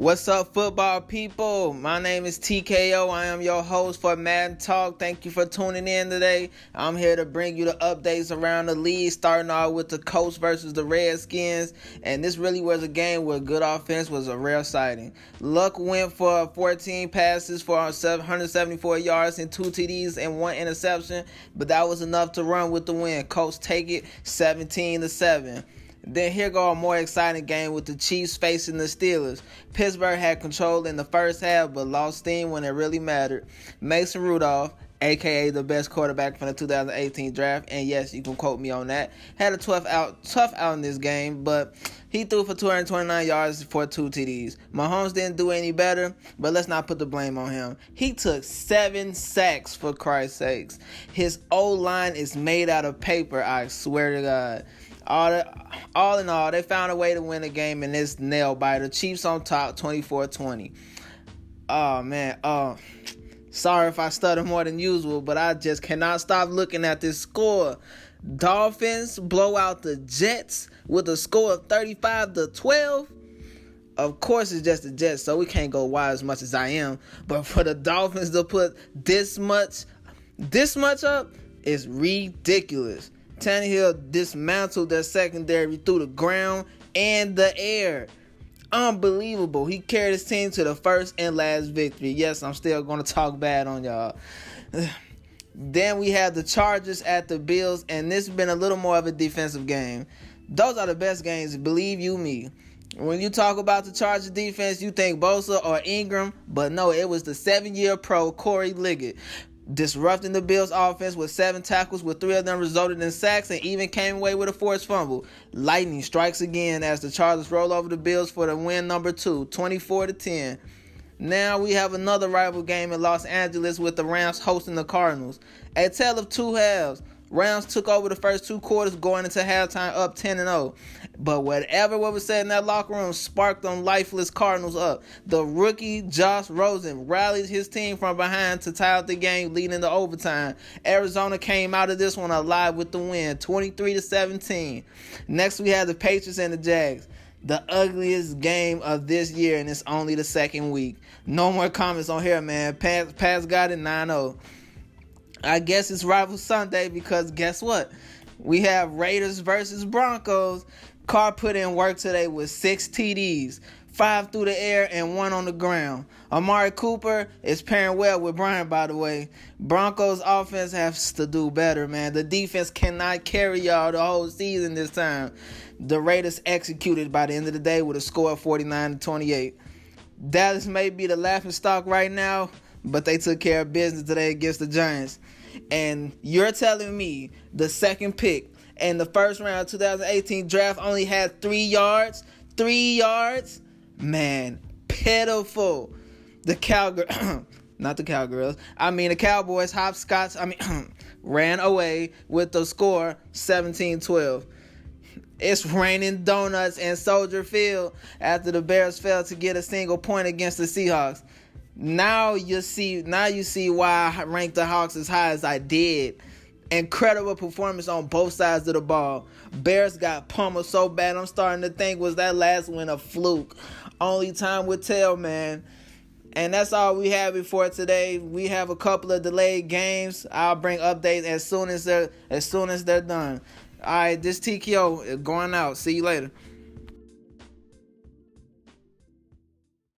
What's up, football people? My name is TKO. I am your host for Madden Talk. Thank you for tuning in today. I'm here to bring you the updates around the league, starting off with the Colts versus the Redskins. And this really was a game where good offense was a rare sighting. Luck went for 14 passes for 174 yards and two TDs and one interception, but that was enough to run with the win. Colts take it 17 to 7. Then here go a more exciting game with the Chiefs facing the Steelers. Pittsburgh had control in the first half, but lost steam when it really mattered. Mason Rudolph, aka the best quarterback from the 2018 draft, and yes, you can quote me on that. Had a tough out, tough out in this game, but he threw for 229 yards for two TDs. Mahomes didn't do any better, but let's not put the blame on him. He took seven sacks for Christ's sakes. His O line is made out of paper. I swear to God. All, the, all in all, they found a way to win the game, and it's nailed by the Chiefs on top, 24-20. Oh man, uh, sorry if I stutter more than usual, but I just cannot stop looking at this score. Dolphins blow out the Jets with a score of 35 to 12. Of course, it's just the Jets, so we can't go wide as much as I am. But for the Dolphins to put this much, this much up is ridiculous. Tannehill dismantled their secondary through the ground and the air. Unbelievable. He carried his team to the first and last victory. Yes, I'm still going to talk bad on y'all. then we have the Chargers at the Bills, and this has been a little more of a defensive game. Those are the best games, believe you me. When you talk about the Chargers defense, you think Bosa or Ingram, but no, it was the seven year pro Corey Liuget disrupting the Bills' offense with seven tackles, with three of them resulted in sacks, and even came away with a forced fumble. Lightning strikes again as the Chargers roll over the Bills for the win number two, 24 to 10. Now we have another rival game in Los Angeles with the Rams hosting the Cardinals. A tale of two halves. Rams took over the first two quarters going into halftime up 10 and 0. But whatever what was said in that locker room sparked them lifeless Cardinals up. The rookie Josh Rosen rallied his team from behind to tie out the game leading to overtime. Arizona came out of this one alive with the win, 23 to 17. Next we have the Patriots and the Jags the ugliest game of this year, and it's only the second week. No more comments on here, man. Pass, pass got it 9 0. I guess it's rival Sunday because guess what? We have Raiders versus Broncos. Carr put in work today with six TDs, five through the air and one on the ground. Amari Cooper is pairing well with Brian, by the way. Broncos offense has to do better, man. The defense cannot carry y'all the whole season this time. The Raiders executed by the end of the day with a score of 49 to 28. Dallas may be the laughing stock right now, but they took care of business today against the Giants. And you're telling me the second pick and the first round 2018 draft only had three yards? Three yards? Man, pitiful. The Cowgirls, not the Cowgirls, I mean the Cowboys, hopscotch, I mean, ran away with the score 17 12. It's raining donuts in Soldier Field after the Bears failed to get a single point against the Seahawks. Now you see, now you see why I ranked the Hawks as high as I did. Incredible performance on both sides of the ball. Bears got pummeled so bad. I'm starting to think was that last win a fluke. Only time would tell, man. And that's all we have before today. We have a couple of delayed games. I'll bring updates as soon as they're as soon as they're done. All right, this TKO going out. See you later.